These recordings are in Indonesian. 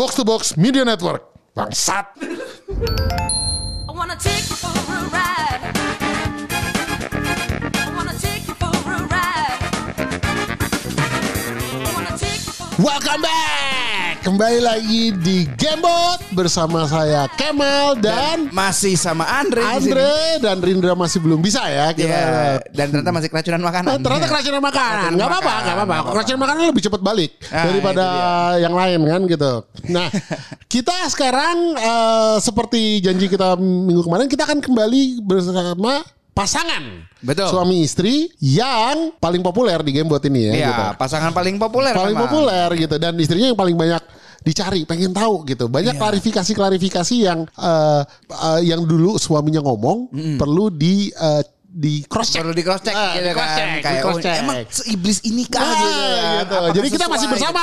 Box to Box Media Network. Bangsat. I wanna take you for a ride. Welcome back. Kembali lagi di Gamebot bersama saya Kemal dan masih sama Andre. Andre dan Rindra masih belum bisa ya kita. Iya, dan ternyata masih keracunan makanan. Oh, ternyata Iya. keracunan makanan, nggak apa-apa, nggak apa-apa. Keracunan makanan lebih cepat balik Ah, daripada yang lain kan gitu. Nah, kita sekarang eh, seperti janji kita minggu kemarin, kita akan kembali bersama pasangan Betul. suami istri yang paling populer di Gamebot ini ya. Iya, gitu. pasangan paling populer paling memang. populer gitu dan istrinya yang paling banyak dicari pengen tahu gitu banyak Iya. klarifikasi klarifikasi yang eh, eh, yang dulu suaminya ngomong perlu di eh, di cross check Perlu di cross check Ah, gitu di cross kan. check, di Kayak cross oh, check. emang seiblis ini kah Nah, gitu, kan? gitu. Jadi kita masih bersama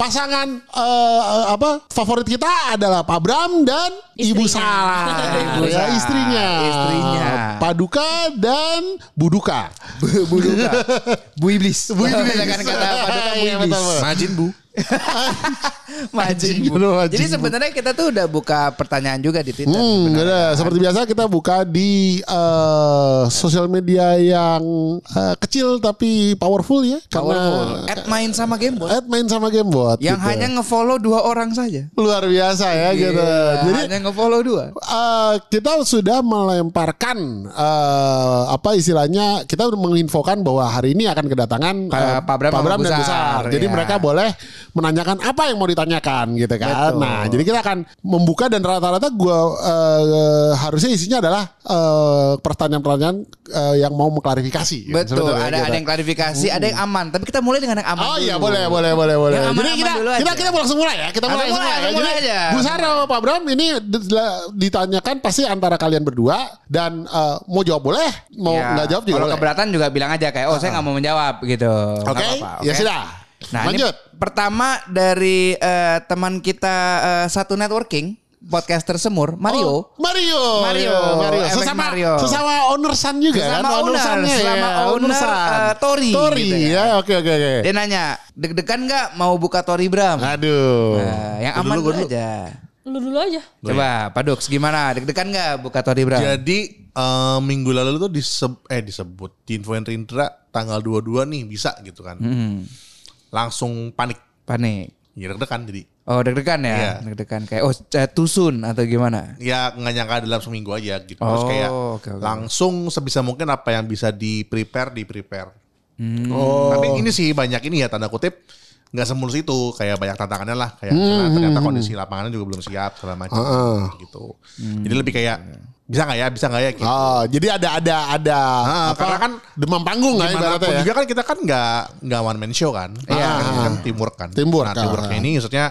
pasangan eh, apa favorit kita adalah Pak Bram dan Ibu Istrinya. Sarah, Ibu ya, istrinya, istrinya. Paduka dan Buduka. Bu Duka. Bu Iblis. Bu Iblis. Kan kata Paduka Bu Iya, Iblis. Majin bu. Majin Bu. Jadi sebenarnya kita tuh udah buka pertanyaan juga di Twitter. Hmm, ada. Seperti biasa kita buka di eh, sosial media yang eh, kecil tapi powerful ya. Powerful. Karena At main sama Gamebot. At main sama Gamebot. Yang gitu. hanya ngefollow dua orang saja. luar biasa ya gitu. Iya, Jadi hanya ngefollow dua. eh, kita sudah melemparkan eh, apa istilahnya kita menginfokan bahwa hari ini akan kedatangan eh, Pak Bram sama dan Besar, Besar. Jadi ya. mereka boleh menanyakan apa yang mau ditanyakan gitu kan. Betul. Nah, jadi kita akan membuka dan rata-rata gua eh, harusnya isinya adalah eh, pertanyaan-pertanyaan eh, yang mau mengklarifikasi. gitu, Betul, sebetulnya, ada gitu. ada yang klarifikasi, ada yang aman. Tapi kita mulai dengan yang aman Oh iya boleh boleh boleh boleh. Yang Jadi aman-aman kita dulu kita aja. kita langsung mulai ya. Kita Langsung mulai, mulai, semua ya. mulai Jadi aja. Bu Sarah sama Pak Bram ini ditanyakan pasti antara kalian berdua dan eh, mau jawab boleh, mau Iya. nggak jawab juga Kalau boleh. keberatan juga bilang aja kayak, oh saya nggak mau menjawab gitu. Oke, apa-apa, ya oke? sudah. Nah Lanjut. ini pertama dari eh, teman kita eh, satu networking podcaster semur Mario. Oh, Mario. Mario, ya, Mario. efek Sesama Mario. sesama ownersan juga Sesama kan? owner, Ownersannya selama ya, owner, ownersan. eh, Tori, Tori gitu ya. ya. Oke oke oke. Dia nanya, deg-degan nggak mau buka Tori Bram? Aduh. Nah, yang aman dulu, dulu aja. Lu dulu aja. Coba, Pak Dux gimana? Deg-degan nggak buka Tori Bram? Jadi eh, minggu lalu tuh diseb eh disebut di infoin Rindra tanggal 22 nih bisa gitu kan. Hmm, Langsung panik. panik. Ya deg-degan jadi. Oh deg-degan ya, Iya. deg-degan kayak oh tusun atau gimana? Ya nggak nyangka dalam seminggu aja gitu. Terus Oh, kayak oke, oke. langsung sebisa mungkin apa yang bisa di prepare di prepare. Hmm. Oh. Tapi ini sih banyak ini ya tanda kutip nggak semulus itu kayak banyak tantangannya lah kayak Hmm, ternyata kondisi lapangannya juga belum siap segala macam Heeh. gitu. Hmm. Jadi lebih kayak bisa nggak ya bisa nggak ya gitu. Oh, jadi ada ada ada Ah, apa? karena kan demam panggung lah Gimana ibaratnya pun ya. juga kan kita kan nggak nggak one man show kan. Iya. Kan, ini kan teamwork kan. Teamwork, Nah, teamworknya ah. ini maksudnya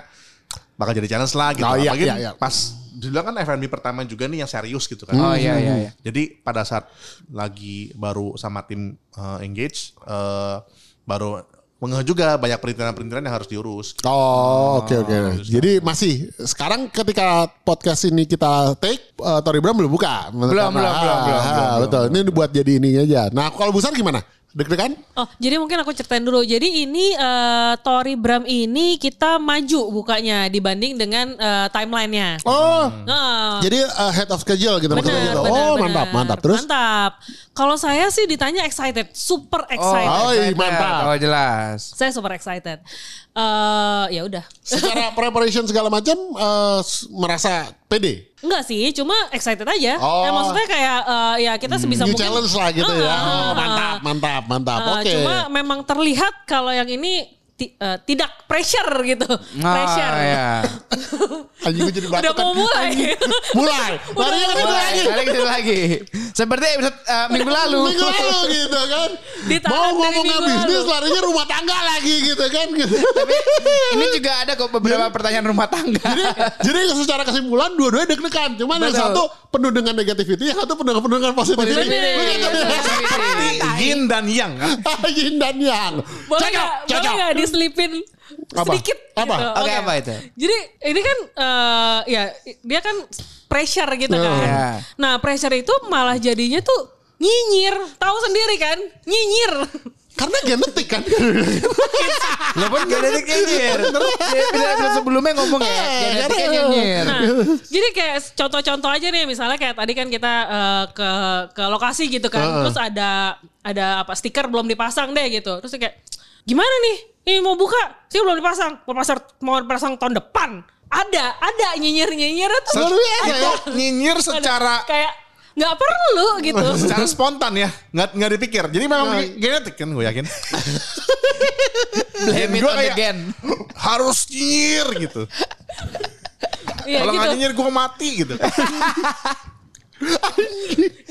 bakal jadi challenge lah gitu. Oh, iya, Apalagi iya, iya. pas dulu kan FNB pertama juga nih yang serius gitu kan. Oh iya iya iya. Jadi pada saat lagi baru sama tim eh, engage eh, baru mengeh juga banyak perintilan-perintilan yang harus diurus. Oh, oke oke. Jadi masih sekarang ketika podcast ini kita take uh, Tori Bram belum buka. Belum, belum, belum, belum, belum, betul. Ini buat jadi ininya aja. Nah, kalau besar gimana? Deg-degan? Oh, jadi mungkin aku ceritain dulu. Jadi ini eh, Tori Bram ini kita maju bukanya dibanding dengan eh, timelinenya. Oh, Nah, jadi uh, head of schedule gitu maksudnya benar, gitu. oh, benar. mantap, mantap. Terus? Mantap. Kalau saya sih ditanya excited, super Oh, excited. Oh, iya, excited. mantap. Oh jelas. Saya super excited. Eh, ya udah. Secara preparation segala macam uh, merasa pede. Enggak sih, cuma excited aja. Oh. Eh, maksudnya kayak eh, ya kita sebisa New mungkin challenge lah gitu ya. Ah, Oh, mantap, mantap, mantap. Eh, Oke. Cuma memang terlihat kalau yang ini ti- eh, tidak pressure gitu. pressure. Oh, iya. Anjing gue jadi Udah batuk kan. mau mulai. Mulai. Larinya ke situ Mulai, lagi. balik ke situ lagi. Seperti episode eh, minggu lalu. Minggu lalu gitu kan. Ditahan Mau minggu bisnis larinya rumah tangga lagi gitu kan. Gitu. Tapi ini juga ada kok beberapa pertanyaan rumah tangga. Jadi, jadi secara kesimpulan dua-duanya deg-degan. Cuman yang Betul. satu penuh dengan negativity, yang satu penuh penuh dengan positivity. Yin dan yang kan. Yin dan yang. Boleh Cocok, cocok. Diselipin Apa? sedikit Apa? gitu. Oke, apa itu? Jadi ini kan eh, ya dia kan pressure gitu kan. Iya. Nah pressure itu malah jadinya tuh nyinyir. Tahu sendiri kan? Nyinyir. Karena genetik kan. Lo pun genetik nyinyir. Dia episode sebelumnya ngomong ya, genetiknya nyinyir. Nah, jadi kayak contoh-contoh aja nih misalnya kayak tadi kan kita eh, ke ke lokasi gitu kan. Terus ada ada apa stiker belum dipasang deh gitu. Terus kayak gimana nih? Ini mau buka, sih belum dipasang. Mau pasang mau pasang tahun depan. Ada, ada nyinyir-nyinyir tuh. Luar biasa Ada. ya. Nyinyir Ada. secara kayak nggak perlu gitu. secara spontan ya, nggak nggak dipikir. Jadi memang ge- genetik kan gue yakin. Blame it on the gen. Harus nyinyir gitu. Iya Kalau gitu. nggak nyinyir gue mati gitu.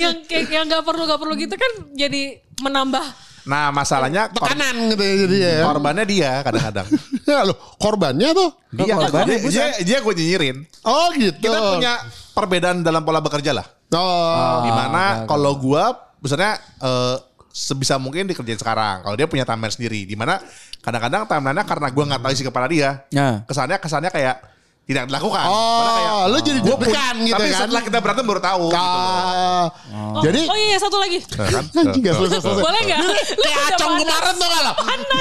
Yang kayak yang nggak perlu nggak perlu gitu kan jadi menambah Nah masalahnya Tekanan gitu ya jadi ya. korbannya dia kadang-kadang. Ya loh, korbannya tuh. Dia, korbannya dia, dia, dia gue nyinyirin. Oh gitu. Kita punya perbedaan dalam pola bekerja lah. Oh. Di mana kalau gua misalnya eh, sebisa mungkin dikerjain sekarang. Kalau dia punya timeline sendiri. Di mana kadang-kadang timelinenya karena gua nggak tahu isi kepala dia. Nah. Kesannya kesannya kayak tidak dilakukan. Padahal kayak, Oh, lu jadi gua pun- deg-degan gitu Tapi kan. setelah kita berantem baru tahu. gitu loh. Ah. Oh, Jadi oh iya satu lagi. Nah, kan? Anjing gak selesai-selesai. Boleh nggak? Lu Kayak Acong kemarin tuh kalau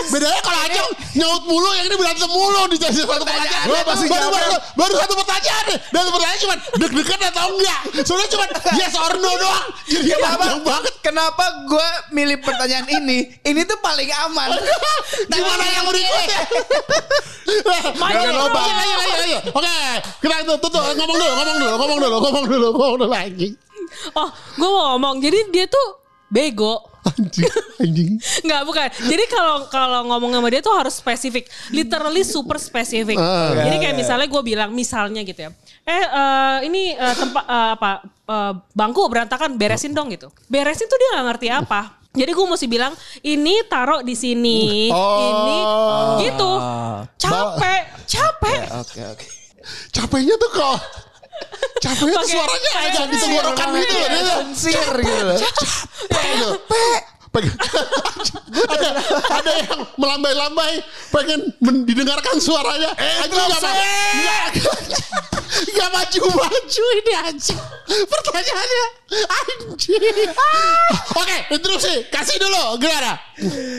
Bedanya kalau Acong nyaut mulu Yang ini berantem mulu Di satu pertanyaan Gua pasti baru, baru, baru satu pertanyaan nih Dan pertanyaan cuma Deg-degan atau enggak Soalnya cuma Yes or no doang Jadi Kenapa? panjang banget Kenapa gue milih pertanyaan ini? Ini tuh paling aman. Gimana yang berikutnya Maju, ayo, ayo, ayo. Oke Kita tutup tutup. Ngomong dulu Ngomong dulu Ngomong dulu Ngomong dulu Ngomong dulu Anjing Oh, gue mau ngomong. Jadi dia tuh bego. Anjing Anjing Nggak bukan. Jadi kalau kalau ngomong sama dia tuh harus spesifik, literally super spesifik. Ah. Jadi kayak misalnya gue bilang misalnya gitu ya. Eh eh, ini eh, tempat eh, apa eh, bangku berantakan beresin dong gitu. Beresin tuh dia nggak ngerti apa. Jadi gue mesti bilang ini taruh di sini, Oh. ini gitu. Capek, capek. Oke oke. Capeknya tuh kok Capeknya tuh suaranya agak di tenggorokan gitu loh. Sincere gitu. Gitu. Pengen, ada, ada yang melambai-lambai pengen didengarkan suaranya. Anjing gak, ma- gak, gak maju-maju ini anjing. Pertanyaannya anjing. Oke, interupsi. Kasih dulu. Gimana?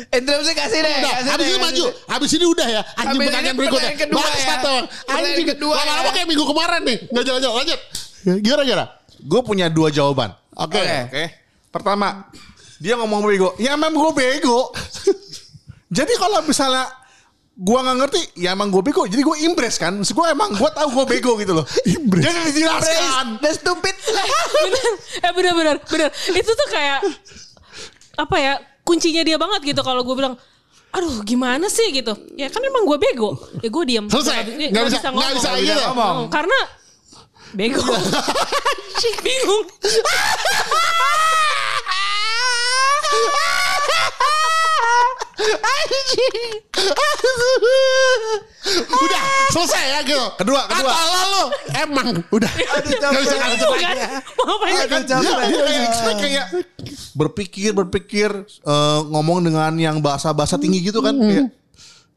Interupsi kasih deh. Udah, kasih habis deh, ini maju. deh. Habis ini udah ya. Anjing Habis pertanyaan berikutnya. kedua Bangsat ya. Pertanyaan Anjing. kedua Lama-lama ya. kayak minggu kemarin nih. Gak jalan-jalan. Lanjut. Gimana, gimana? Gue punya dua jawaban. Oke. Oke. Pertama, dia ngomong bego. Ya emang gue bego. Jadi kalau misalnya gua nggak ngerti, ya emang gue bego. Jadi gue impress kan. Maksud gue emang gue tahu gue bego gitu loh. Impress. Jadi dijelaskan. Dan stupid. bener, eh bener bener bener. Itu tuh kayak apa ya kuncinya dia banget gitu kalau gue bilang aduh gimana sih gitu ya kan emang gue bego ya gue diam Selesai. Nggak Nggak bisa- nggak bisa ngomong. gitu. ngomong karena bego bingung udah selesai ya gitu. Kedua, kedua. Atau lo emang udah. Gak bisa capek. gak bisa kan mau Iya kan kayak berpikir berpikir eh, ngomong dengan yang bahasa-bahasa tinggi gitu kan kayak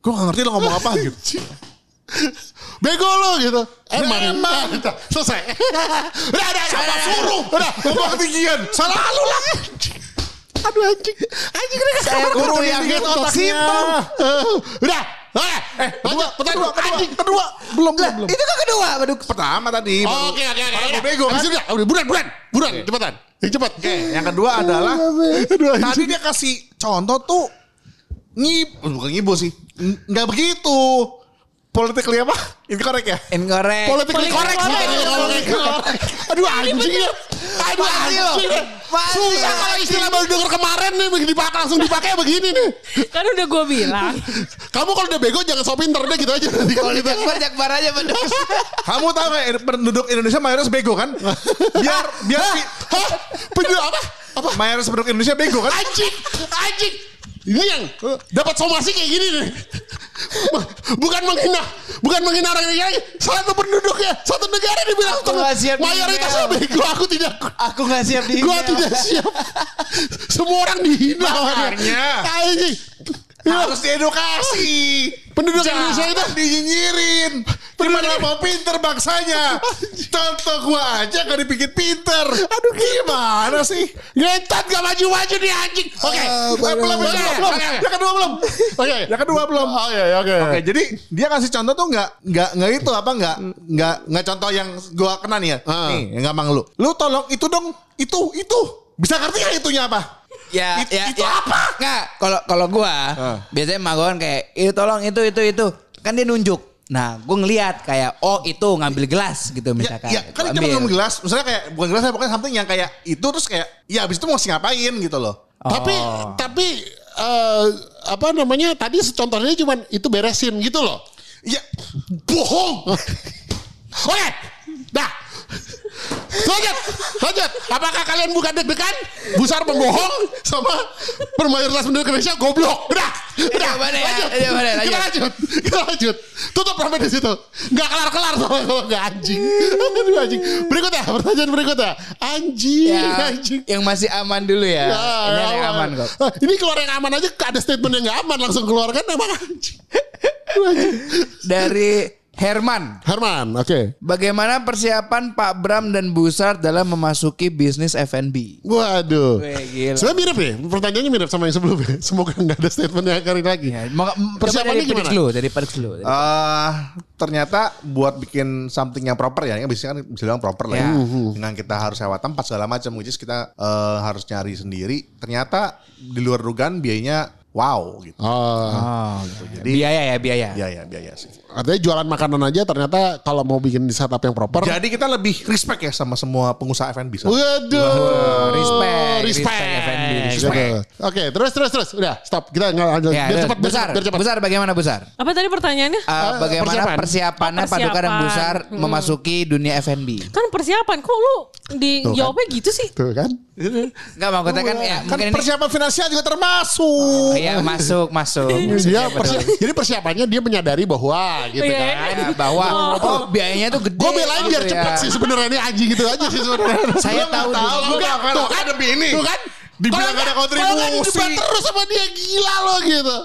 gue gak ngerti lo ngomong apa gitu. Bego lo gitu. Emang. emang. Udah, selesai. udah, udah. Siapa suruh? Udah. Ngomong ketinggian. Salah lu lah. Aduh anjing. Anjing ini. Saya Turunin yakin dikit otaknya. Eh, Udah. Eh, kedua, kedua, anjing. Kedua, belum, belum, belum. Itu kan kedua. Aduh. Pertama tadi. baru- Oke, oke, oke. Gue bego. Habis udah. Udah, buruan, buruan. Buruan, cepetan. Yang cepat. Oke, yang kedua adalah Aduh, tadi dia kasih contoh tuh ngib bukan ngibu sih. N- Nggak begitu. Politically apa? Incorrect ya? Incorrect. Politically Politically correct. correct. Politically correct. Aduh anjing ya. Aduh Masih loh. Masih. Susah kalau istilah baru denger kemarin nih begitu dipakai langsung dipakai begini nih. kan udah gue bilang Kamu kalau udah bego jangan so pinter deh gitu aja nanti kalau kita. banyak aja pedus. Kamu tahu nggak penduduk Indonesia mayoritas bego kan? Biar biar Hah? Penduduk apa? Apa? mayoritas penduduk Indonesia bego kan? Anjing, anjing. Ini yang eh, dapat somasi kayak gini nih. Bukan menghina, bukan menghina orang yang satu penduduk ya, satu negara dibilang Aku nggak siap email. bego. Aku tidak, Aku gak siap di gua tidak siap. Semua orang dihina. Makanya. Anjing. Harus diedukasi. Penduduk Jangan Indonesia itu dinyinyirin. Gimana mau pinter bangsanya? Contoh gua aja gak dipikir pinter. Aduh gimana sih? ngetot gak maju-maju nih anjing. Oke. Eh, belum, belum, belum. oke. Yang kedua belum. Oke. Yang kedua belum. Oh iya, oke. Oke, jadi dia kasih contoh tuh nggak nggak nggak itu apa nggak nggak nggak contoh yang gua kena nih ya. Ah. Nih, yang gampang lu. Lu tolong itu dong, itu itu. Bisa ngerti nggak itunya apa? Ya, It- ya, itu ya. apa? Nggak, kalau kalau gua Ah. biasanya mah gua kan kayak, itu tolong itu itu itu. Kan dia nunjuk. Nah, gue ngeliat kayak, oh itu ngambil gelas gitu Ya, misalkan. ya kan Gua cuma ambil. minum gelas, misalnya kayak bukan gelas ya pokoknya something yang kayak itu terus kayak ya abis itu mau ngapain gitu loh. Tapi Oh. tapi eh, apa namanya? Tadi contohnya cuman itu beresin gitu loh. Ya Bohong. Oke. Dah. Lanjut, lanjut. Apakah kalian bukan deg-degan? Busar pembohong sama permayoritas penduduk Indonesia goblok. Udah, udah. Ya, lanjut. jawabannya, Kita lanjut. lanjut, kita lanjut. Tutup sampai di situ. Gak kelar-kelar sama kalau gak anjing. Aduh anjing. Berikutnya, pertanyaan berikutnya. Anjing, Ya, anjing. yang masih aman dulu ya. Ya, Ini ada yang aman kok. Ah, Ini keluar yang aman aja ada statement yang gak aman langsung keluarkan emang anjing. Anjing. Dari Herman. Herman, oke. Bagaimana persiapan Pak Bram dan Busar dalam memasuki bisnis F&B? Waduh. Sebenarnya mirip ya. Pertanyaannya mirip sama yang sebelumnya. Semoga nggak ada statement yang kali lagi. Ya, Persiapannya gimana? Dulu, dari Perix dulu. Eh ternyata buat bikin something yang proper ya, yang biasanya kan bisa bilang proper lah ya. Ya. Dengan kita harus sewa tempat segala macam, which is kita eh, harus nyari sendiri. Ternyata di luar dugaan biayanya wow gitu. Oh, Oh, jadi biaya ya biaya. Biaya biaya sih. artinya jualan makanan aja ternyata kalau mau bikin di setup yang proper. Jadi kita lebih respect ya sama semua pengusaha F&B. so. Waduh. respect, respect. respect F&B, Gitu. respect. Oke, terus terus terus. Udah, stop. Kita nggak lanjut. Ya, biar cepat, besar, cepat, biar cepat. besar bagaimana besar? Apa tadi pertanyaannya? Uh, bagaimana persiapan. persiapannya Oh, Paduka dan persiapan. Busar Hmm. memasuki dunia F&B? kan persiapan kok lu dijawabnya gitu sih? Tuh kan. Enggak mau kata kan ya Kan mungkin ini persiapan finansial juga termasuk. Iya masuk masuk. Dia Iya, persi- betul. jadi persiapannya dia menyadari bahwa gitu Iya. kan. Ya, bahwa oh, biayanya tuh gede. Gue belain biar gitu cepet ya. sih sebenarnya ini anjing gitu aja sih sebenarnya. Saya tahu tahu. Enggak, kan. ada ini. Tuh kan. Dibilang Kalau ada kalau nggak kontribusi. didebat terus sama dia gila loh gitu.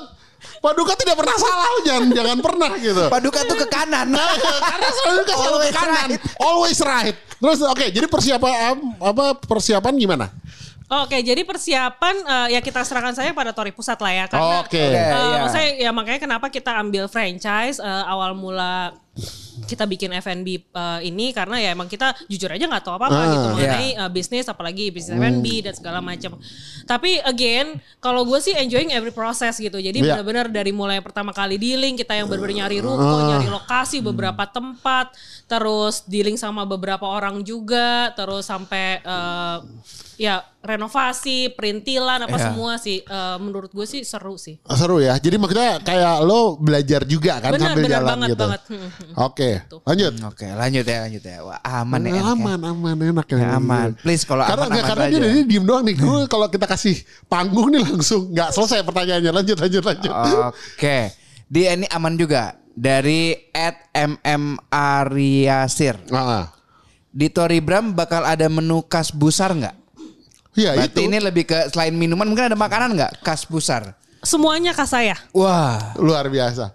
Paduka tidak pernah salah jangan jangan pernah gitu. Paduka tuh ke kanan. Nah, karena selalu ke selalu ke Always kanan. right. Always right. Terus oke, jadi persiapan apa persiapan gimana? Oke, jadi persiapan eh, ya kita serahkan saya pada Tori Pusat lah ya karena Oke. eh, iya. maksudnya ya makanya kenapa kita ambil franchise eh, awal mula kita bikin F&B eh, ini karena ya emang kita jujur aja nggak tahu apa-apa Ah, gitu mengenai iya. eh, bisnis apalagi bisnis F&B dan segala macam. Tapi again, kalau gue sih enjoying every process gitu. Jadi Iya. benar-benar dari mulai pertama kali dealing kita yang benar-benar nyari ruko, nyari lokasi beberapa tempat, terus dealing sama beberapa orang juga, terus sampai eh, ya renovasi, perintilan apa Iya. semua sih eh, menurut gue sih seru sih. Seru ya. Jadi maksudnya kayak lo belajar juga kan Benar, sambil benar jalan banget, gitu. banget. Hmm, hmm. Oke, lanjut. Oke, lanjut ya, lanjut ya. Wah, aman ya. enak ya. aman, aman, enak ya. Aman. Please kalau karena, aman, aman karena dia saja. dari diem doang nih. Gue kalau kita kasih panggung nih langsung nggak selesai pertanyaannya. Lanjut, lanjut, lanjut. Oke. Dia ini aman juga dari at MM Ariasir. Ah, Di Tori Bram bakal ada menu khas busar nggak? Iya Berarti itu ini lebih ke selain minuman mungkin ada makanan nggak khas busar? Semuanya khas saya. Wah, luar biasa.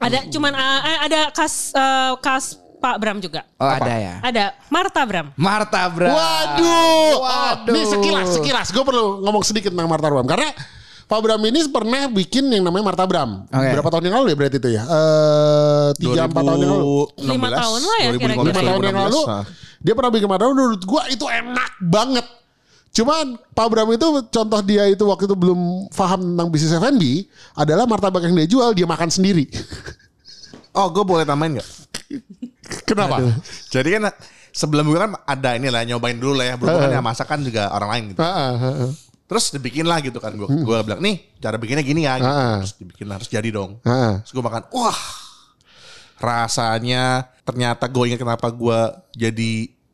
Ada cuman eh, ada khas eh, khas Pak Bram juga. oh ada ya. Ada Marta Bram. Marta Bram. Waduh, Waduh. Nih sekilas, sekilas. Gue perlu ngomong sedikit tentang Marta Bram karena Pak Bram ini pernah bikin yang namanya Marta Bram. Oke. Berapa tahun yang lalu ya berarti itu ya? Eh tiga empat tahun yang lalu. 2016, Lima tahun lah ya 2015, kira-kira. Lima tahun yang 2016, lalu ah. dia pernah bikin Marta Bram. Menurut gue itu enak banget. Cuman Pak Bram itu contoh dia itu waktu itu belum paham tentang bisnis F&B adalah martabak yang dia jual dia makan sendiri. Oh, gue boleh tambahin nggak? Kenapa? Jadi kan sebelum gue kan ada ini lah nyobain dulu lah ya. Berhubungan ya masakan juga orang lain gitu. Ah. Terus dibikin lah gitu kan. Gue gue bilang nih cara bikinnya gini ya. Gitu. Terus dibikin harus jadi dong. Ah. Terus gue makan. Wah rasanya ternyata gue ingat kenapa gue jadi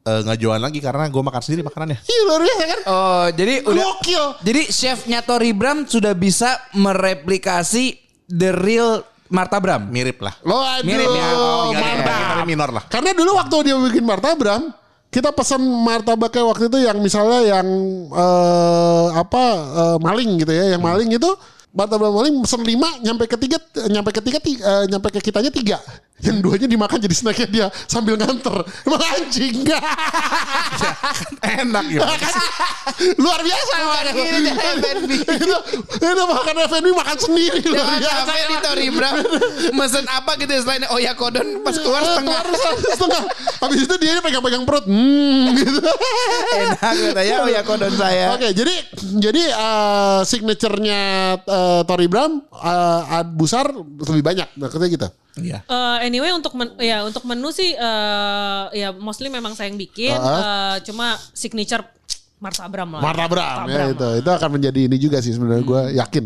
eh, nggak jualan lagi karena gue makan sendiri makanannya. Iya luar biasa kan? Oh, jadi udah Gokil. Jadi chefnya Tori Bram sudah bisa mereplikasi the real Marta Bram. Mirip lah. Waduh, Mirip ya. Oh, Tinggal mantap. tinggal minor lah. Karena dulu waktu dia bikin martabak, kita pesan martabaknya waktu itu yang misalnya yang eh, apa eh, maling gitu ya, yang maling itu Marta Abraham Mali pesen lima nyampe ketiga nyampe ketiga ti- eh, nyampe ke kitanya tiga. Yang duanya dimakan jadi snacknya dia sambil nganter. Emang anjing enggak. Enak ya. luar biasa makan ini itu itu makan F&B makan sendiri luar biasa. sampai di Tori Bram mesen apa gitu ya, selain oyakodon pas keluar setengah setengah. Habis itu dia pegang-pegang perut. Hmm, gitu. enak katanya oyakodon saya. Oke, jadi jadi eh, signaturenya eh, Tori Bram eh, Ad Busar lebih banyak maksudnya gitu. Iya. Eh, anyway untuk men- ya untuk menu sih eh, ya mostly memang saya yang bikin Ah. eh, cuma signature Marta Abram lah. Marta Bram Marta ya Abram itu. Itu akan menjadi ini juga sih sebenarnya gue yakin.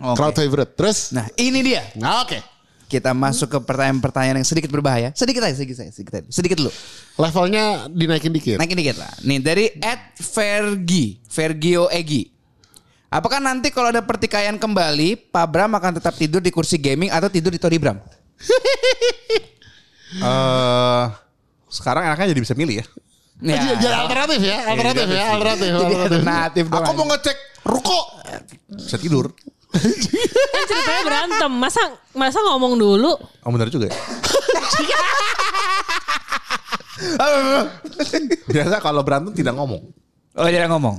Oke. Crowd favorite. Terus Nah ini dia. Nah, oke. Kita masuk ke pertanyaan-pertanyaan yang sedikit berbahaya. Sedikit aja, sedikit aja, sedikit aja. Sedikit dulu. Levelnya dinaikin dikit. Naikin dikit lah. Nih dari Ed Fergi, Vergio Egi. Apakah nanti kalau ada pertikaian kembali, Pak Bram akan tetap tidur di kursi gaming atau tidur di Tori Bram? Eh, sekarang enaknya jadi bisa milih ya. Ya. Jadi, jadi alternatif ya, alternatif ya, alternatif. Jadi alternatif. alternatif. Aku mau ngecek ruko. Bisa tidur. Kan ceritanya berantem. Masa masa ngomong dulu? Oh benar juga ya. Biasa kalau berantem tidak ngomong. Oh jangan ngomong.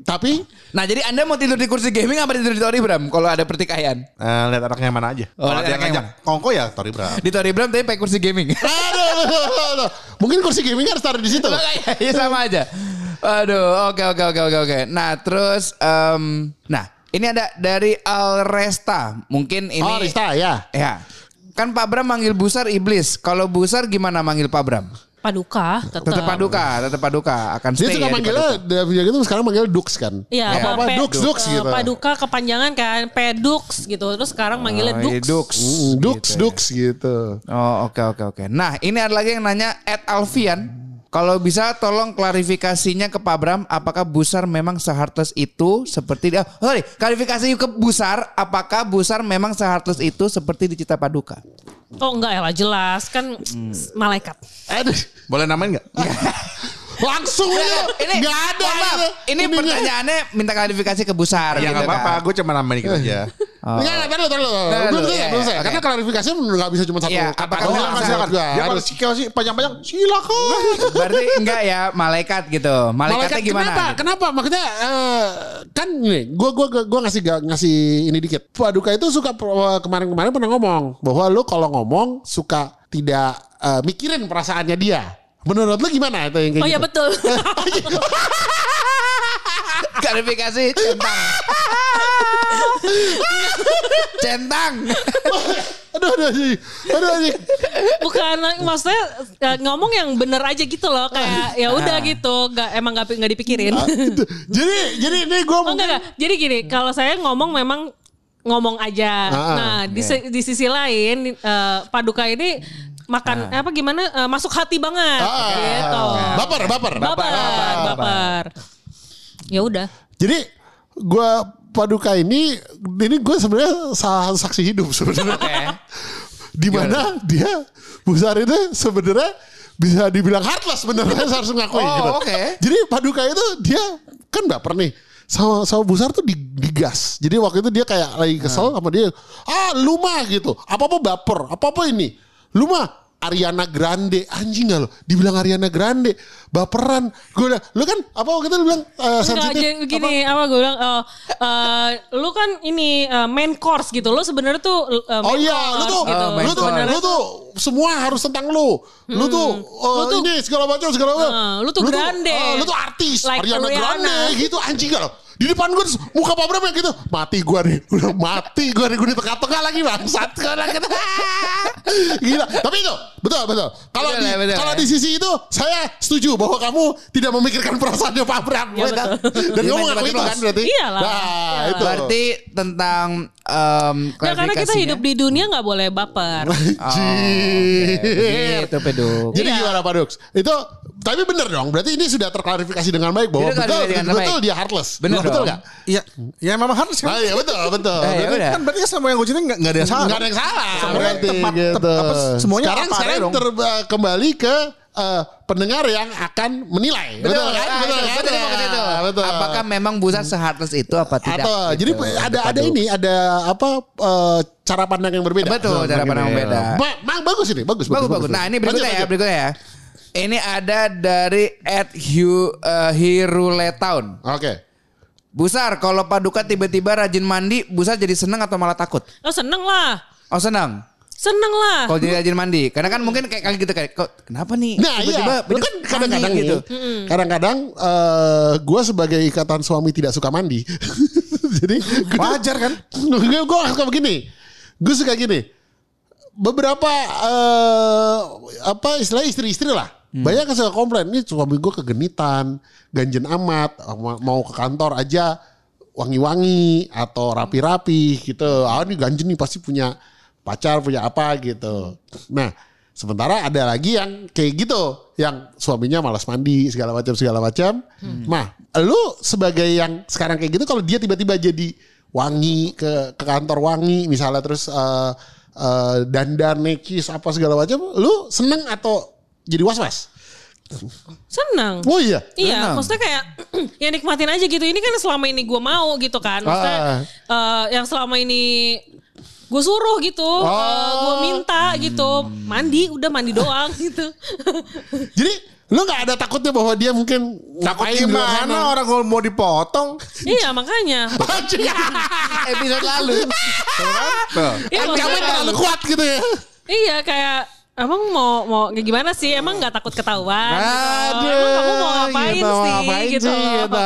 Tapi Nah jadi Anda mau tidur di kursi gaming apa tidur di Tori Bram kalau ada pertikaian? Eh, lihat anaknya mana aja. Oh, Kalau dia ngajak kongko ya Tori Bram. Di Tori Bram tapi pakai kursi gaming. aduh, aduh, aduh. mungkin kursi gaming harus taruh di situ. Makanya ya sama aja. Aduh, oke oke oke oke oke. Nah, terus em, nah, ini ada dari Alresta. Mungkin ini Oh, Rista ya. Ya. Kan Pak Bram manggil Busar iblis. Kalau Busar gimana manggil Pak Bram? Paduka tetap. Tetap Paduka, tetap Paduka akan Dia stay suka ya di manggilnya Paduka. dia gitu sekarang manggil Dux kan. Iya, apa apa Dux Dux eh, gitu. Paduka kepanjangan kan Pedux gitu. Terus sekarang manggilnya Oh, Dux. Dux. Dux Gitu ya. Dux gitu. Oh, oke oke oke. Nah, ini ada lagi yang nanya Ed Alfian. Kalau bisa tolong klarifikasinya ke Pak Bram, apakah Busar memang seheartless itu seperti dia? Oh, sorry, klarifikasi ke Busar, apakah Busar memang seheartless itu seperti di Cita Paduka? Oh enggak ya lah jelas kan Hmm. malaikat. Aduh. Boleh namain nggak? Langsung aja. ini Nggak ada. maaf, gitu. ini Ininya. pertanyaannya minta klarifikasi ke Busar. Ya gitu nggak apa-apa. kan. Gue cuma namain dikit aja. Oh. Enggak, enggak, taruh, taruh. Belum selesai, iya, belum selesai. iya, Karena oke. klarifikasinya nggak bisa cuma satu kata apakah doang. silakan. juga, Dia kalau harus. sikil sih panjang-panjang silakan. Berarti enggak ya malaikat gitu. Malaikatnya Malaikat gimana? kenapa? gitu? Kenapa? Maksudnya eh, kan nih, gua gua gua, gua ngasih ngasih ini dikit. Paduka itu suka eh, kemarin-kemarin pernah ngomong bahwa lu kalau ngomong suka tidak eh, mikirin perasaannya dia. Menurut lu gimana itu yang kayak Oh iya gitu? betul. Klarifikasi centang. centang. aduh aduh aduh. Aduh aduh. Bukan maksudnya eh, ngomong yang bener aja gitu loh kayak ya udah gitu, nggak emang nggak nggak dipikirin. jadi jadi ini gua Oh enggak, enggak. Jadi gini, kalau saya ngomong memang ngomong aja. Ah, nah, di, si- di sisi lain eh, Paduka ini makan apa gimana eh, masuk hati banget Ah, gitu. Baper, baper. Baper, baper. Ya udah. Jadi gua Paduka ini ini gue sebenarnya salah satu saksi hidup sebenarnya. Oke. Di mana dia Busar itu sebenarnya bisa dibilang heartless benernya saya harus ngakui Oh, gitu. oke. Jadi Paduka itu dia kan baper nih. Sama, sama Busar tuh di- digas. Jadi waktu itu dia kayak lagi kesel sama dia. Ah lu mah gitu. Apa-apa baper. Apa-apa ini. Lu mah Ariana Grande anjing gak lo dibilang Ariana Grande baperan gue udah lu kan apa waktu itu lu bilang eh, Enggak sensitif gini apa, gue bilang eh, eh, lu kan ini eh, main course gitu. Lu sebenarnya tuh eh, Oh iya, lu course tuh, gitu. Main lu tuh, lu tuh semua harus tentang lu. Lu tuh, oh, Lu tuh- ini segala macam segala macam. Hmm, lu tuh grande. oh, lu tuh artis, Like Ariana Rihanna. Grande gitu anjing gak lo. Di depan gue terus muka Pak Bram yang gitu. Mati gue nih. Udah mati gue nih. Gue di tengah-tengah lagi bangsat. Gue lagi. Gila. Tapi itu betul betul. Kalau Betul di ya, betul kalau ya. di sisi itu saya setuju bahwa kamu tidak memikirkan perasaannya Pak Bram. Iya, Dan Dia kamu ngaku itu kan berarti. Iyalah. Nah, Iyalah. itu. Berarti tentang em Ya, karena kita hidup di dunia nggak boleh baper. Anjing. Begitu peduk. Jadi Iya. gimana Pak Dux? Itu tapi bener dong. Berarti ini sudah terklarifikasi dengan baik bahwa betul dengan betul baik. dia heartless. Bener betul nggak? Iya, ya memang Ah, kan. iya betul betul. Eh, ya Berarti. Kan berarti kan sama yang gue ceritain nggak ada yang salah. Nggak ada yang salah. Semuanya berarti tepat, gitu. tep- apa, semuanya sekarang apa sekarang ter- kembali ke eh, pendengar yang akan menilai. Betul, kan? Ah, Betul itu, kan? mau ke situ. Ah, Betul. Apakah memang Busar seheartless itu apa tidak? Atau jadi Gitu. ada ada ini ada apa eh, cara pandang yang berbeda. Betul, cara pandang yang beda. Ma- ma- bagus ini, bagus, Bagus, bagus. Nah ini berikutnya Lanjut, ya, berikutnya ya. Ini ada dari at Hugh uh, Hiruletown. Oke. Busar, kalau Paduka tiba-tiba rajin mandi, Busar jadi seneng atau malah takut? Oh seneng lah. Oh seneng. Seneng lah. Kalau jadi rajin mandi, karena kan mungkin kayak kali gitu kayak, kok kenapa nih? Nah iya, lu Beduk kan kadang-kadang gitu. nih, kadang-kadang eh gue sebagai ikatan suami tidak suka mandi. Jadi Wajar kan? gue gue suka begini, gue suka gini. Beberapa eh apa istilah istri-istri lah, banyak yang suka komplain ini suami gue kegenitan, ganjen amat, ma- mau ke kantor aja wangi-wangi atau rapi-rapi gitu. Ah ini ganjen nih pasti punya pacar punya apa gitu. Nah sementara ada lagi yang kayak gitu, yang suaminya malas mandi segala macam segala macam. Nah lu sebagai yang sekarang kayak gitu, kalau dia tiba-tiba jadi wangi ke ke kantor wangi misalnya terus eh, eh, dandan nekis apa segala macam, lu seneng atau jadi was-was? Seneng. Oh iya. Iya, Senang. maksudnya kayak ya nikmatin aja gitu. Ini kan selama ini gue mau gitu kan. Maksudnya Ah. eh, yang selama ini gue suruh gitu, Oh. gue minta gitu, mandi udah mandi doang gitu. Jadi lu nggak ada takutnya bahwa dia mungkin Takut gimana orang kalau mau dipotong? iya makanya. Episode lalu. Iya, Ancaman maksudnya- terlalu kuat gitu ya. Iya kayak Emang mau mau kayak gimana sih? Emang nggak takut ketahuan? gitu? Aduh, Emang kamu mau ngapain gitu, sih? ngapain gitu. sih, gitu.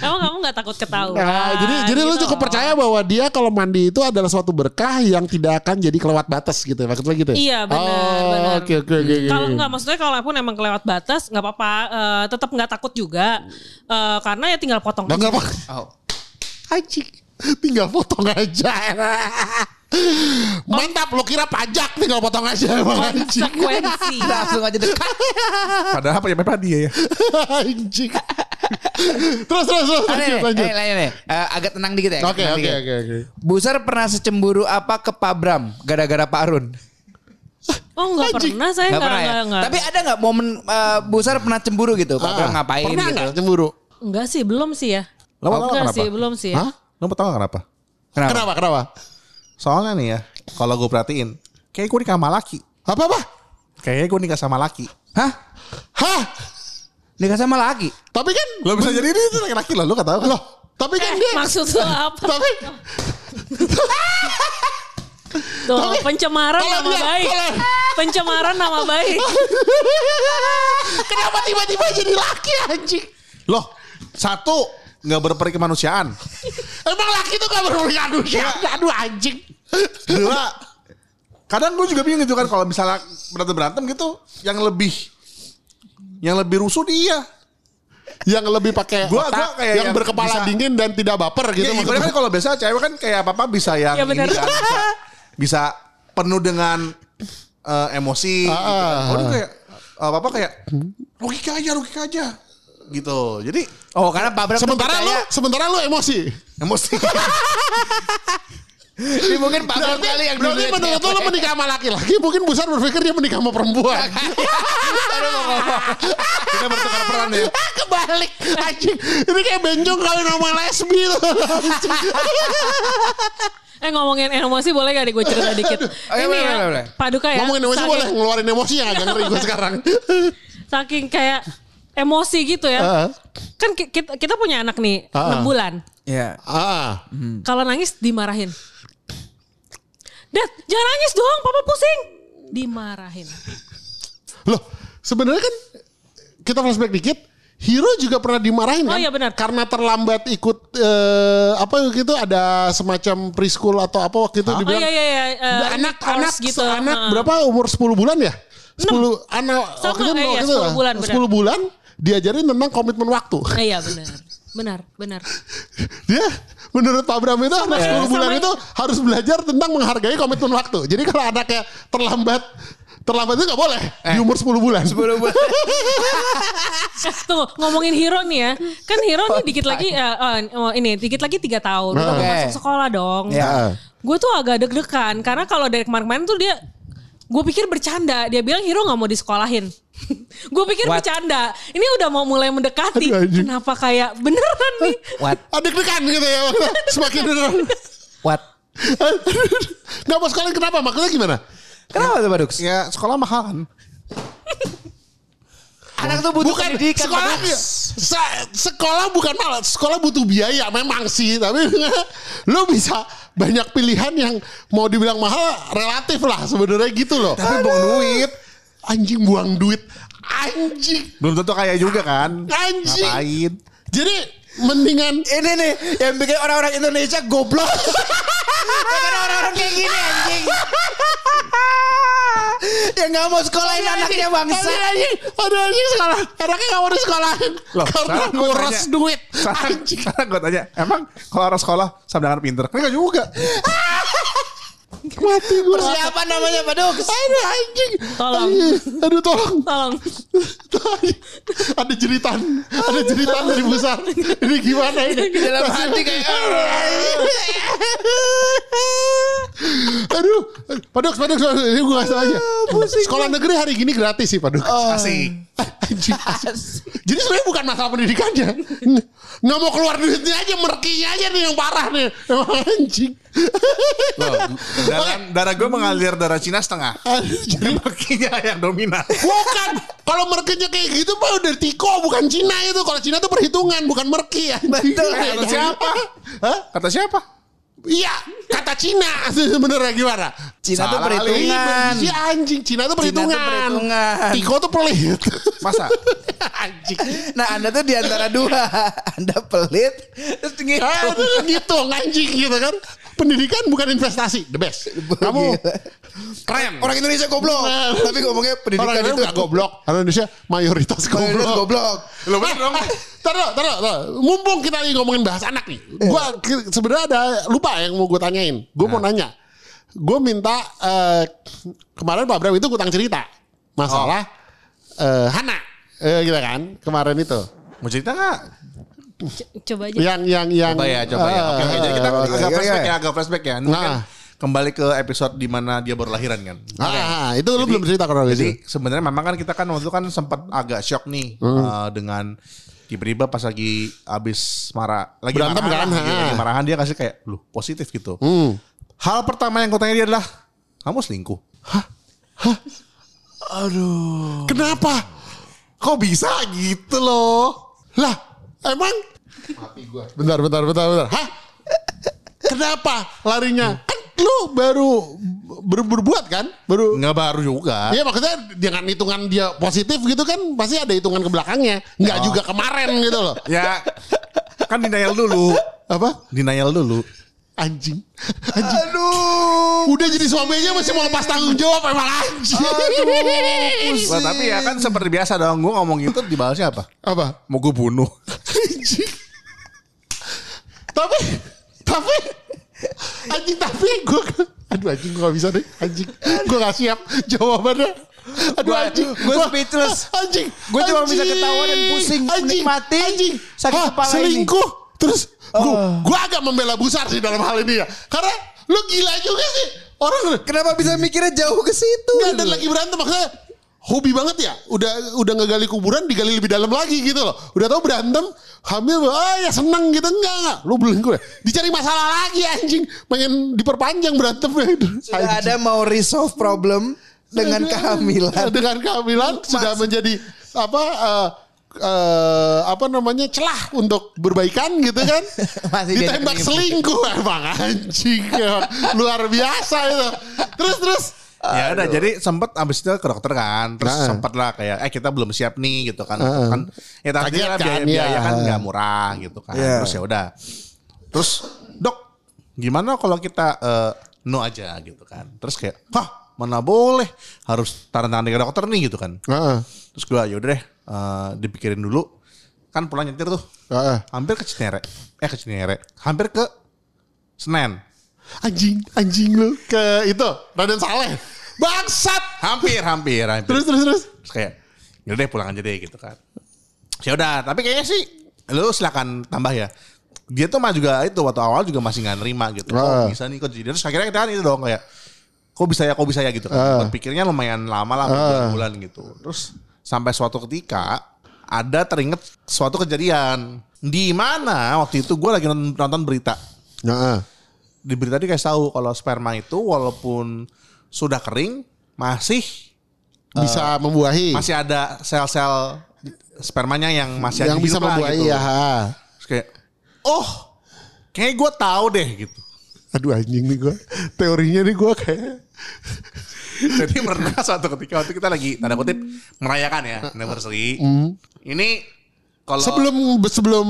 Emang kamu nggak takut ketahuan? Nah, jadi jadi lu gitu cukup loh. percaya bahwa dia kalau mandi itu adalah suatu berkah yang tidak akan jadi kelewat batas gitu ya. Maksudnya gitu ya? Iya, benar, Oh, benar. Oke oke oke. Kalau nggak maksudnya kalaupun emang kelewat batas nggak apa-apa, eh, tetap nggak takut juga, Eh, karena ya tinggal potong. Nggak, apa. Oh. Anjing. Tinggal potong aja. Mantap, lo kira pajak tinggal potong aja emang anjing. Konsekuensi. Langsung aja dekat. Padahal pakai pepra dia ya. anjing. terus terus terus Ada nih, lanjut lanjut. eh, lanjut nih. Eh, agak tenang dikit ya. Oke oke oke oke. Busar pernah secemburu apa ke Pak Bram gara-gara Pak Arun? Oh nggak Anjing. pernah saya Nggak nggak pernah ya. nggak nggak. Tapi ada nggak momen eh, Busar pernah cemburu gitu? Pak Bram Ah, ngapain Pernah gitu? nggak cemburu? Enggak sih, belum sih ya. Tahu Enggak kenapa? sih, belum sih ya. Hah? Lo mau tahu nggak kenapa? Kenapa? Kenapa kenapa? Soalnya nih ya, kalau gue perhatiin, kayak gue nikah sama laki. Apa apa? Kayaknya gue nikah sama laki. Hah? Hah? Nikah sama laki? Tapi kan Lo bisa jadi ini tuh laki-laki lo, lo gak tahu kan? loh. Tapi kan dia. Maksud lo apa? Tapi Tuh, pencemaran kalau nama dia- baik. kalau- Pencemaran nama baik. kenapa tiba-tiba jadi laki anjing? Loh, satu nggak berperi kemanusiaan. Emang laki tuh gak bermanusia? Aduh anjing. Dua, kadang gue juga bingung gitu kan kalau misalnya berantem berantem gitu, yang lebih yang lebih rusuh dia. Yang lebih pakai Gua- otak, gua kayak yang yang berkepala bisa- dingin dan tidak baper gitu. Gitu ya, maksudnya. kan kalau biasa cewek kan kayak apa apa bisa yang Ya, benar. ini kan, bisa, bisa penuh dengan eh, emosi. gitu kan. Ah, Kalau dia ah. kayak apa apa kayak logika aja, logika aja, gitu. Jadi Oh karena Pak Bram sementara lu, sementara lu emosi. emosi. Ini mungkin Pak Bram Berarti, kali yang berarti dulunya menurut lu menikah sama laki-laki mungkin besar berpikir dia menikah sama perempuan. Kita bertukar peran ya. Kebalik anjing. Ini kayak benjong kawin sama lesbi tuh. Eh ngomongin emosi boleh gak nih gue cerita dikit? Oke, Ini boleh, ya, boleh, boleh. Paduka ya. Ngomongin emosi saking- boleh ngeluarin emosi yang agak ngeri gue sekarang. Saking kayak emosi gitu ya. Ah. Kan ki- kita, kita punya anak nih, Ah. 6 bulan. Iya. ah. Kalau nangis dimarahin. Dad, jangan nangis dong, papa pusing. Dimarahin. Loh, sebenarnya kan kita flashback dikit. Hero juga pernah dimarahin Oh, kan? iya benar. Karena terlambat ikut eh, apa gitu ada semacam preschool atau apa waktu itu Oh dibilang iya iya iya. eh, anak anak gitu. anak Heeh. berapa umur 10 bulan ya? 10 anak Sama, waktu itu eh, iya, waktu itu 10 bulan, benar. 10 bulan diajarin tentang komitmen waktu. Eh, iya benar. Benar, benar. Dia menurut Pak Bram itu anak 10 bulan sama- itu harus belajar tentang menghargai komitmen waktu. Jadi kalau anaknya terlambat terlambat itu nggak boleh di umur 10 bulan. 10 bulan. Eh, Tunggu, ngomongin Hero nih ya. Kan Hero nih dikit lagi eh, oh, ini dikit lagi 3 tahun. Udah mau Oke. masuk sekolah dong. Ya. Gue tuh agak deg-degan karena kalau dari kemarin-kemarin tuh dia Gue pikir bercanda. Dia bilang Hiro nggak mau disekolahin. gue pikir What? bercanda. Ini udah mau mulai mendekati. Aduh. Kenapa kayak beneran nih? What? Ada degan gitu ya. Semakin beneran. What? Gak mau sekolah kenapa? Maksudnya gimana? Kenapa tuh Badux? Ya sekolah mahal kan. Anak tuh butuh bukan pendidikan. sekolah se- sekolah bukan malah sekolah butuh biaya memang sih tapi lu bisa banyak pilihan yang mau dibilang mahal relatif lah sebenarnya gitu loh Tapi buang duit. Anjing buang duit anjing Belum tentu kaya juga kan. Anjing. Ngapain? jadi mendingan Ini nih yang bikin orang-orang Indonesia goblok. Karena orang-orang kayak gini anjing. yang nggak mau sekolahin anaknya bangsa. Ada anjing, ada anjing sekolah. Anaknya gak mau disekolahin. Loh, Karena nguras tanya. duit. Sekarang, Anjing. sekarang gue tanya, emang kalau orang sekolah sama dengan pinter? Kan juga. Mati gue. Persiapan namanya Badux. Aduh anjing. Tolong. Aduh, Aduh tolong. Tolong. ada jeritan. Ada jeritan dari besar. Ini gimana ini? Dalam hati kayak Aduh. Paduk, paduk. Ini gue kasih aja. Sekolah negeri hari gini gratis sih paduk. Asik. Jadi sebenarnya bukan masalah pendidikannya. Nggak mau keluar duitnya aja, merkinya aja nih yang parah nih. Emang anjing. Loh, darah, darah gue mengalir darah Cina setengah. Jadi makinya yang dominan. Bukan. Kalau merkinya kayak gitu pak udah tiko bukan Cina itu. Kalau Cina tuh perhitungan bukan merki. Betul. Kata siapa? Hah? Kata siapa? Iya, kata Cina sebenarnya gimana? Cina tuh perhitungan. Si anjing Cina tuh perhitungan. perhitungan. Tiko tuh pelit. Masa? anjing. Nah anda tuh di antara dua. Anda pelit. Terus gitu. Ah, itu gitu anjing gitu kan. Pendidikan bukan investasi, the best. Kamu Keren. Orang Indonesia goblok. Nah. Tapi ngomongnya pendidikan orang itu goblok. Orang Indonesia mayoritas Mayoritas goblok. goblok. Lo bener dong. Taruh, taruh, taruh. Mumpung kita lagi ngomongin bahas anak nih. Gua ke- sebenarnya ada lupa yang mau gue tanyain. Gue mau nanya. Gue minta eh, kemarin Pak Bram itu kutang cerita masalah eh, Hana, eh, gitu kan kemarin itu. Mau cerita nggak? Coba aja. Yang yang yang. Coba ya, coba ya. Oke, oke. Jadi kita eh, agak oke, flashback oke. ya, agak flashback ya. Ini kan Nah. kembali ke episode di mana dia baru lahiran kan. Ah, itu lu belum cerita kalau Jadi sebenarnya memang kan kita kan waktu itu kan sempat agak shock nih Hmm. eh, dengan tiba-tiba pas lagi abis marah, lagi Berantem marahan, kan, lah, ha. lagi marahan dia kasih kayak, lu positif gitu. Hmm. Hal pertama yang gue tanya dia adalah, kamu selingkuh? Kenapa? Kok bisa gitu loh? Lah, emang? Mati gua. Bentar, bentar, bentar, bentar. Hah? Kenapa larinya? Kan lu baru ber- berbuat kan? Baru Nggak baru juga. Iya maksudnya dengan hitungan dia positif gitu kan pasti ada hitungan ke belakangnya. Enggak juga kemarin gitu loh. Ya, kan denial dulu. Apa? Denial dulu. Anjing. Anjing. Aduh. Udah jadi suami aja masih mau lepas tanggung jawab emang anjing. Wah, tapi ya kan seperti biasa dong. Gue ngomong itu dibalasnya apa? Apa? Mau gue bunuh. Anjing. tapi tapi anjing tapi gue aduh anjing gue gak bisa deh. Anjing gue gak siap jawabannya. Aduh Gua- anjing. gua speechless. anjing Gua cuma bisa ketawa dan pusing anjing menikmati anjing. sakit Hah, kepala ini. selingkuh. Terus gue gue agak membela busar sih dalam hal ini ya. Karena lu gila juga sih. Orang Kenapa bisa mikirnya jauh ke situ? Enggak dan lagi berantem maksudnya hobi banget ya. Udah udah ngegali kuburan digali lebih dalam lagi gitu loh. Udah tahu berantem hamil ah ya seneng gitu enggak enggak. Lu belum gue. Dicari masalah lagi anjing. Pengen diperpanjang berantemnya. Sudah ada mau resolve problem dengan kehamilan. Dengan kehamilan sudah menjadi apa eh, eh, apa namanya celah untuk berbaikan gitu kan. Masih Ditembak selingkuh emang anjing. Luar biasa itu. Terus terus Ya udah jadi sempet abis itu ke dokter kan Terus Nah. sempet lah kayak Eh kita belum siap nih gitu kan Heeh. kan Ya tadi kan biaya, biaya ya. kan gak murah gitu kan Iya. Terus ya udah Terus dok gimana kalau kita eh, no aja gitu kan Terus kayak Hah mana boleh Harus taruh tangan ke dokter nih gitu kan Heeh. Terus gue yaudah deh eh, dipikirin dulu Kan pulang nyetir tuh Heeh. Hampir ke Cinere Eh ke Cinere Hampir ke Senen Anjing, anjing lu ke itu Raden Saleh. Bangsat. Hampir hampir hampir Terus terus terus. Terus kayak yaudah deh pulang aja deh gitu kan. Ya udah, tapi kayaknya sih lu silakan tambah ya. Dia tuh mah juga itu waktu awal juga masih nggak nerima gitu. Ah. Kok bisa nih kok jadi terus akhirnya kita kan itu dong kayak kok bisa ya kok bisa ya gitu kan. Ah. Berpikirnya lumayan lama lah bulan-bulan gitu. Terus sampai suatu ketika ada teringat suatu kejadian di mana waktu itu gue lagi nonton, berita. Nah, Di berita dikasih tahu kalau sperma itu walaupun sudah kering masih bisa membuahi. masih ada sel-sel spermanya yang masih yang bisa membuahi gitu. ya. Terus kayak oh kayak gue tahu deh gitu. Aduh anjing nih gue. Teorinya nih gue kayak. Jadi pernah suatu ketika waktu kita lagi tanda kutip merayakan ya anniversary. Ini kalau Sebelum sebelum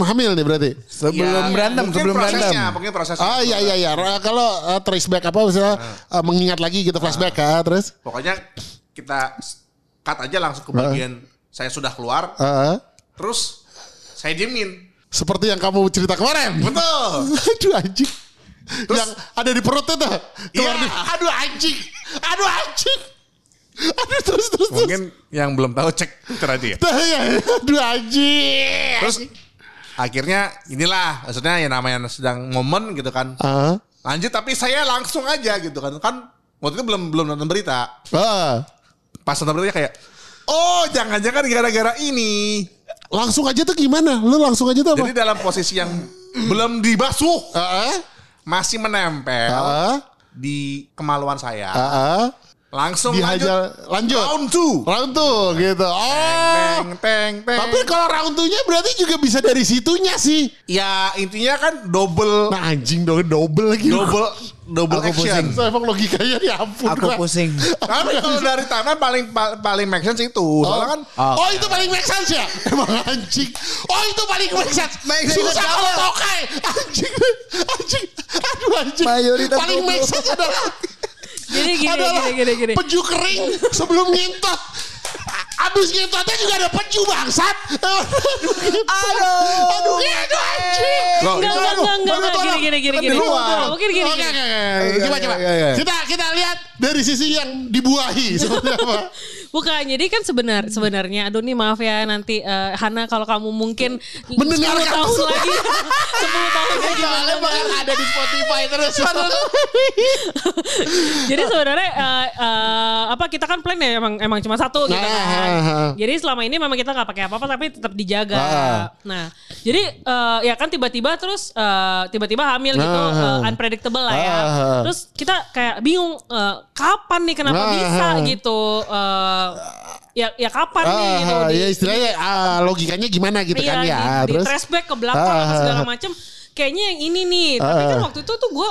hamil nih berarti. Sebelum berantem, mungkin sebelum prosesnya, berantem. Mungkin prosesnya. Ah iya iya iya. Kalau uh, trace back apa misalnya uh, mengingat lagi gitu flashback ya terus. Pokoknya kita cut aja langsung ke bagian saya sudah keluar. Uh, Terus saya diemin. seperti yang kamu cerita kemarin. Betul. Aduh anjing. yang ada di perut itu. Keluar Iya. di- Aduh anjing. Aduh anjing. Aduh terus terus terus. Mungkin yang belum tahu cek Twitter aja ya. Ya. Aduh anjing. Terus akhirnya inilah maksudnya ya namanya sedang momen gitu kan. Ah. Lanjut tapi saya langsung aja gitu kan. Kan waktu itu belum belum nonton berita. Ah. Pas nonton berita kayak oh jangan-jangan gara-gara ini. Langsung aja tuh gimana? Lu langsung aja tuh apa? Jadi dalam posisi yang belum dibasuh Ah, masih menempel ah, di kemaluan saya. ah, ah. Langsung Dihajar lanjut. lanjut. Round two. Round tuh gitu. Oh. Teng teng teng. Tapi kalau round two-nya berarti juga bisa dari situnya sih. ya intinya kan double Nah anjing dong double lagi. double double Aku action. pusing. Saya emang logikanya ya ampun. Aku gua. pusing. Tapi kalau dari timeline paling pa- paling make sense itu. Soalnya kan Oh, itu paling make sense ya? Emang anjing. Oh itu paling make sense. Make sense Susah kalau tokai. Anjing. Anjing. Aduh anjing. Mayoritas paling make sense adalah Gini gini adalah gini gini gini. peju kering sebelum ngintot. Abis ngintotnya juga ada peju bangsat. Aduh. Aduh gitu anjing. Enggak enggak kan- enggak enggak kan enggak gini kan gini gini gini. Mungkin gini. Gini. Coba, Iya, coba. iya, iya. Kita kita lihat dari sisi yang dibuahi seperti apa. Bukan, jadi kan sebenar sebenarnya, aduh nih maaf ya nanti eh, Hana kalau kamu mungkin 10 Mendengarkan. tahun lagi, 10 tahun lagi Soalnya bakal ada di Spotify terus. Jadi sebenarnya eh, eh, apa kita kan plan ya emang emang cuma satu gitu Nah, kan. Jadi selama ini memang kita nggak pakai apa-apa tapi tetap dijaga. Ah. Nah, jadi eh, ya kan tiba-tiba terus eh, tiba-tiba hamil gitu eh, unpredictable lah ya. Terus kita kayak bingung eh, kapan nih kenapa bisa gitu. Eh, ya ya kapan nih gitu. Ah, di- ya istilahnya ah, logikanya gimana gitu Iya, kan ya. di, di Terus trace back ke belakang Ah, apa ah, segala ah. macem. Kayaknya yang ini nih. Tapi kan waktu itu tuh gue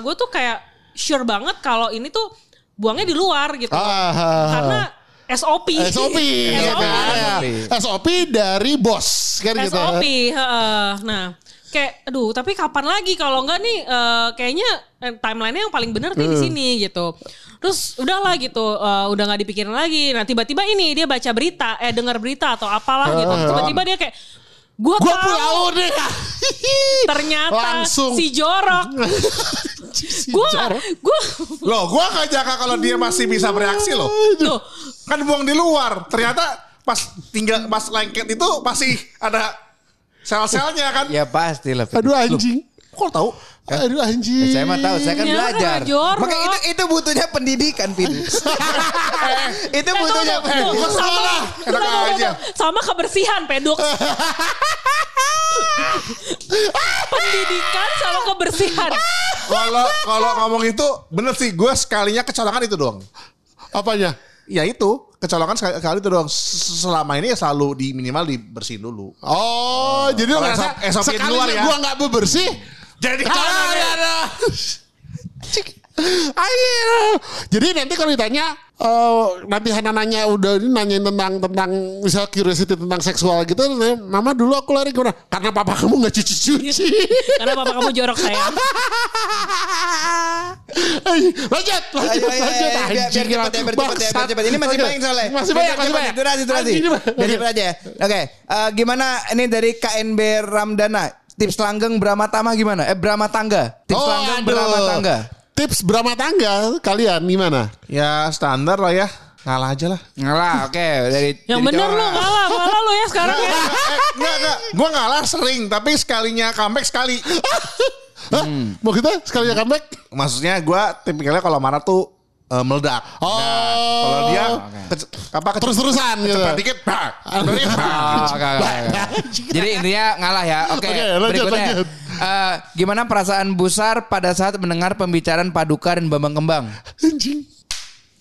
gue tuh kayak sure banget kalau ini tuh buangnya di luar gitu. Ah, ah, ah. Karena SOP. SOP. SOP. Ya, SOP dari bos kan gitu. SOP. heeh. Nah, kayak aduh, tapi kapan lagi kalau enggak nih eh, kayaknya eh, timeline-nya yang paling bener nih di Hmm. sini gitu. Terus udahlah gitu, eh, udah nggak dipikirin lagi. Nah, tiba-tiba ini dia baca berita, eh dengar berita atau apalah gitu. Ah. Tiba-tiba dia kayak gua, Gua tahu deh. ternyata Langsung. si jorok. Si Gua jorok. gua Loh, gua gak jaga kalau dia masih bisa bereaksi loh. tuh Kan buang di luar. Ternyata pas tinggal pas lengket itu masih ada sel-selnya kan. Ya pasti lah. Aduh anjing. Kok tahu? Aduh anjing. Ya, saya mah tahu, saya kan Ya, belajar. karena jorok. Maka itu itu butuhnya pendidikan, Vin. itu Eh, butuhnya tunggu, pendidikan. sama, tunggu, aja. sama kebersihan peduk. Pendidikan sama kebersihan. Kalau kalau ngomong itu bener sih gue sekalinya kecolongan itu doang. Apanya? Ya itu kecolongan sekali, sekali itu doang. Selama ini ya selalu di minimal dibersihin dulu. Oh, jadi lu ngerasa sekalinya luar ya. gua nggak bebersih. Jadi Ah, ada, ada. Ayo. Jadi nanti kalau ditanya eh, nanti Hana nanya udah ini nanyain tentang tentang misal curiosity tentang seksual gitu, nanya, Mama dulu aku lari ke mana? Karena papa kamu nggak cuci cuci. Karena papa kamu jorok sayang. lanjut, lanjut, Ayo, ayo, lanjut. ayo, biar, biar ya, biar cepet ya, biar cepet. Ini masih banyak soalnya. Masih banyak, masih banyak. Durasi, durasi. Biar cepet aja. Oke, eh, gimana ini dari KNB Ramdana? Tips langgeng Brahma Tama gimana? Eh Brahma Tangga. Tips Oh, langgeng aduh. Brahma Tangga. Tips berapa tangga kalian gimana? ya standar lah ya. Ngalah aja lah. Ngalah, oke dari Yang dari bener lu ngalah, ngalah lu ya sekarang ya. eh, enggak, enggak. Gue ngalah sering, tapi sekalinya comeback sekali. Hah? Mau kita sekalinya comeback? Maksudnya gue tipikalnya kalau marah tuh eh, meledak. Oh. Kalau dia kece- apa Terus-terusan gitu. dikit, bang. Dikit, oke, oke, oke. Jadi intinya ngalah ya. Oke, Oke, lanjut, berikutnya. lanjut. Eh, gimana perasaan Busar pada saat mendengar pembicaraan Paduka dan Bambang Kembang? Anjing.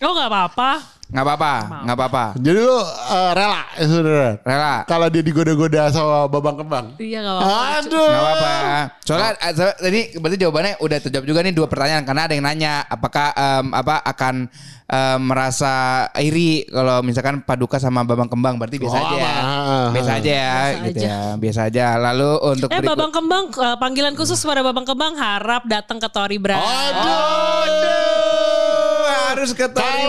Oh nggak apa-apa. Nggak apa-apa, nggak apa-apa. Jadi lu eh, rela ya saudara? Rela. Kalau dia digoda-goda sama babang kembang. Iya nggak apa-apa. Aduh. Nggak apa-apa. Soalnya eh, so- tadi berarti jawabannya udah terjawab juga nih dua pertanyaan karena ada yang nanya apakah em, apa akan em, merasa iri kalau misalkan Paduka sama Bambang Kembang berarti biasa Oh, aja. ah. Biasa aja ya Biasa gitu aja. ya. Biasa aja. Lalu untuk Eh berikut- Babang Kembang eh, panggilan khusus pada Babang Kembang harap datang ke Tori Bra. Harus ke Tori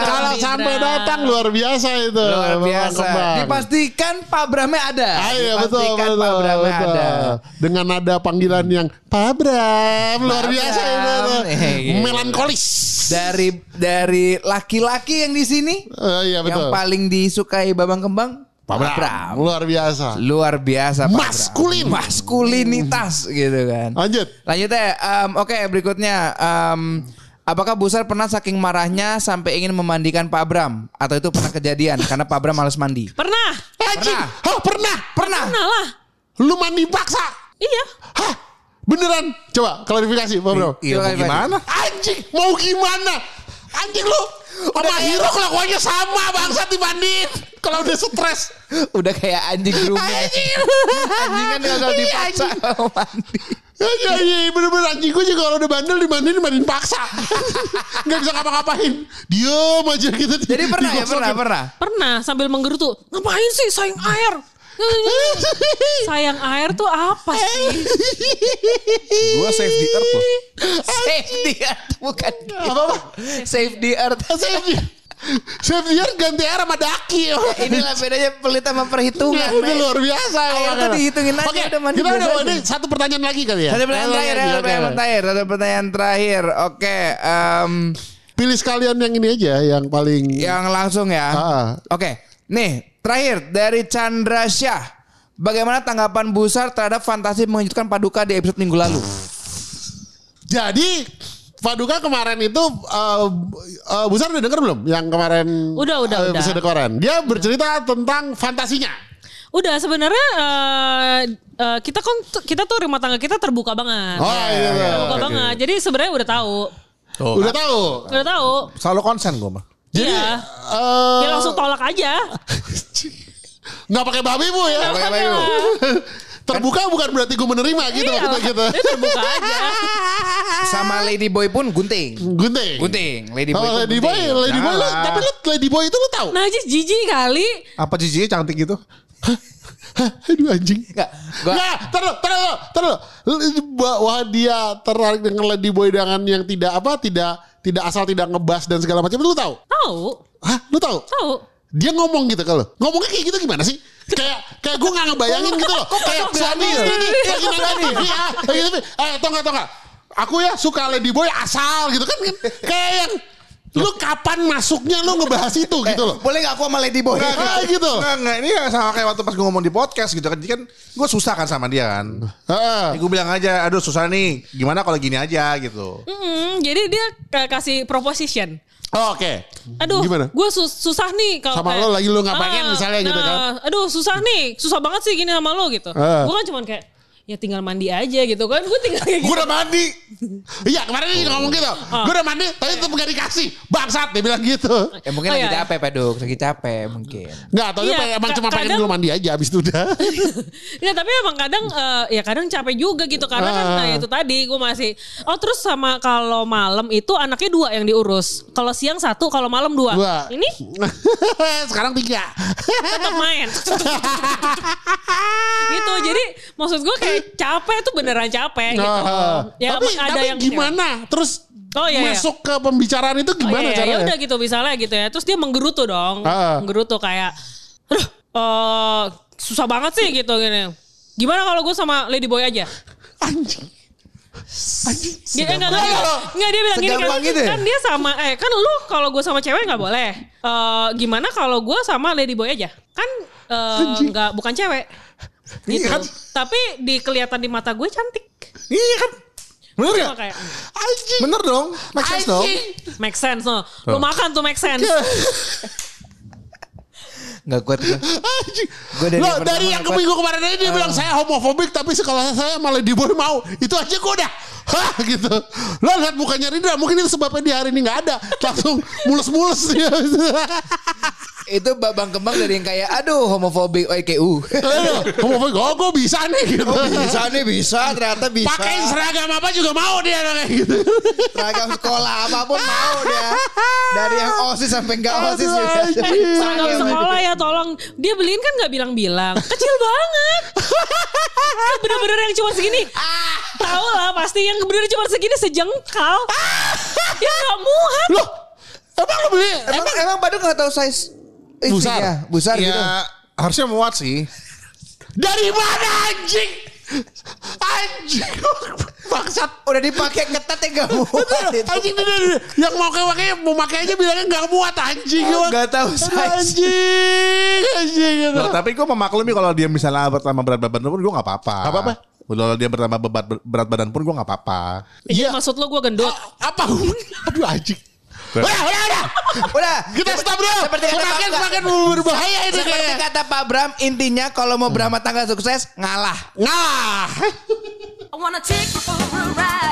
Kalau Bram. sampai Bram. datang luar biasa itu. Luar biasa. Dipastikan Pak Bramnya ada. Ah, iya betul Dipastikan betul, Pak Bramnya betul. ada. Dengan nada panggilan yang Pak Bram luar Pak biasa Bram. itu. Eh, iya. Melankolis. Dari dari laki-laki yang di sini Eh, iya yang paling disukai Babang Kembang Pak Bram. Luar biasa. Luar biasa Pak Bram. Maskulin. Maskulinitas gitu kan. Lanjut. Lanjut ya. em, Oke berikutnya. em, apakah Busar pernah saking marahnya sampai ingin memandikan Pak Bram? Atau itu pernah kejadian karena Pak Bram males mandi? Pernah. Anjing. Hah, pernah? Pernah. Pernah lah. Lu mandi paksa? Iya. Hah? Beneran? Coba klarifikasi Pak Bro. Iya mau gimana? Anjing, mau gimana? Anjing lu sama Hiro kelakuannya sama bangsat dimandiin. Kalau udah stres. Udah kayak anjing grooming. Anjing. Anjing kan kalau dipaksa mandi. Iya, iya, bener-bener anjing gue juga kalau udah bandel dimandiin dimandiin paksa. Gak bisa ngapa-ngapain. Diam aja gitu. Jadi pernah ya, pernah, pernah. Pernah sambil menggerutu. Ngapain sih sayang air? sayang air tuh apa sih? Gue save the earth loh. Save the earth bukan. Apa-apa? Save the earth. Save dia. Save dia ganti air sama daki. Inilah bedanya pelit sama perhitungan. Udah men. luar biasa. Air emang. tuh dihitungin aja, Oke, udah mandi kita udah ini satu pertanyaan lagi kali ya. Satu pertanyaan terakhir, ya, oke. pertanyaan terakhir, satu pertanyaan terakhir. Oke, em, Pilih sekalian yang ini aja yang paling yang langsung ya. Ah. Oke, nih terakhir dari Chandra Syah. Bagaimana tanggapan Busar terhadap fantasi mengejutkan Paduka di episode minggu lalu? Jadi Paduka kemarin itu uh, uh, Busar udah denger belum yang kemarin Udah, udah, uh, udah. kemarin. Dia bercerita tentang fantasinya. Udah sebenarnya eh, eh, kita kan kita tuh rumah tangga kita terbuka banget. Oh, iya, iya. terbuka Oke, banget. Jadi sebenarnya udah tahu. Tuh, Udah tahu. Udah tahu. Selalu konsen gue mah. Jadi iya. eh, Ya langsung tolak aja. nggak pakai babi bu ya. Nggak pakai babi, Bu. Terbuka bukan berarti gue menerima gitu Iya, kita gitu. terbuka aja. Sama Lady Boy pun gunting. Gunting. Gunting. Lady Boy. Oh, Lady Boy, gunting. Lady Boy, lu, Janganlah. tapi lu Lady Boy itu lu tahu? Nah, aja jijik kali. Apa jijinya cantik gitu? Hah, Aduh anjing. Enggak, gua Nggak, terus, terus, terus. Bahwa dia tertarik dengan Lady Boy dengan yang tidak apa, tidak tidak asal tidak ngebas dan segala macam. Lu tahu? Tahu. Hah, lu tahu? Tahu. Dia ngomong gitu kalau ngomongnya kayak gitu gimana sih? Kayak kayak gue nggak ngebayangin gitu loh. Kayak berani ya? nih, lagi nonton TV, ah, lagi TV. Eh, tau nggak, tau nggak? Aku ya suka Lady Boy asal gitu kan. Kayak yang lu kapan masuknya lu ngebahas itu gitu loh. boleh gak aku sama Lady Boy? Ah, gitu. Enggak, enggak. Ini sama kayak waktu pas gue ngomong di podcast gitu kan. Jadi kan gue susah kan sama dia kan. Heeh. Gue bilang aja, aduh susah nih. Gimana kalau gini aja gitu. Mm, jadi dia kasih proposition. Oh, Oke. Aduh, Gimana? gue susah nih kalau Sama kayak- lo lagi lo nggak pengen Ah, misalnya gitu kan. nah, Aduh, susah nih, susah banget sih gini sama lo gitu. Ah. Gue kan cuman kayak ya tinggal mandi aja gitu kan. Gue tinggal kayak gitu. Gue udah mandi. Iya kemarin dia ngomong gitu. Gue udah mandi tapi tetap gak dikasih. Bangsat dia bilang gitu. Ya mungkin Oh, lagi iya. capek Paduk, lagi capek mungkin. Nggak, atau dia Iya, pengen- emang ka- cuma pengen kadang- lu mandi aja abis itu udah. Ya tapi emang kadang eh, ya kadang capek juga gitu karena kan Ah. nah itu tadi gue masih oh terus sama kalau malam itu anaknya dua yang diurus kalau siang satu kalau malam dua, Dua. ini Sekarang tiga. tetap main gitu jadi maksud gue kayak capek tuh beneran capek gitu Nah, ya tapi, ada tapi yang gimana? Terus Oh, iya, iya. masuk ke pembicaraan itu Oh, gimana iya, caranya? ya udah gitu misalnya gitu ya terus dia menggerutu dong Ah. menggerutu kayak aduh eh, susah banget sih gitu gini gimana kalau gue sama lady boy aja Anjing. Dia enggak, enggak, enggak, enggak, dia bilang gini kan, gitu ya? kan dia sama eh kan lu kalau gue sama cewek nggak boleh. Eh gimana kalau gue sama lady boy aja? Kan eh, enggak bukan cewek. Gitu. Iya kan? Tapi di kelihatan di mata gue cantik. Iya kan? Bener gak? kayak Anjing. Bener dong. Make sense dong. Anjing. make sense no. Lu makan tuh make sense. Nggak kuat gue. Gua dari Loh, yang dari yang dapat- minggu kemarin aja dia bilang saya homofobik tapi sekolah saya malah di boy mau. Itu aja gue udah hah gitu. Lo lihat mukanya Rindra mungkin itu sebabnya di hari ini nggak ada. Langsung mulus-mulus. Itu babang kembang dari yang kayak aduh homofobik OIKU. Aduh, homofobik oh gue bisa nih gitu. bisa nih bisa ternyata bisa. Pakai seragam apa juga mau dia kayak gitu. seragam sekolah apa pun mau dia. Dari yang OSIS sampai enggak OSIS juga. Anjing. Seragam sekolah ya tolong. Dia beliin kan nggak bilang-bilang. Kecil banget. Kan bener-bener yang cuma segini. Tahu lah pasti yang bener cuma segini sejengkal. ya nggak muat. Loh, emang lo beli? Emang emang Badut nggak tahu size istrinya? Besar Ya gitu. harusnya muat sih. Dari mana anjing? Anjing. Bangsat. Udah dipakai ketat ya gak muat itu. Anjing dia. yang mau kayak pakai mau pakai aja bilangnya nggak muat anjing. Oh, nggak tahu size. Anjing, anjing gitu. Loh, tapi gue memaklumi kalau dia misalnya bertambah berat badan pun gue gak apa-apa. Nggak apa-apa? Kalau dia bertambah bebat, berat badan pun gue gak apa-apa. Iya. Iya. Maksud lo gue gendut. Apa? Aduh anjing. Udah, udah, udah. Udah. Kita stop dulu. Seperti kata semakin Pak- semakin berbahaya ini Seperti kayaknya. kata Pak Bram, intinya kalau mau berumah tangga sukses, ngalah. Nah. I wanna take you for a ride.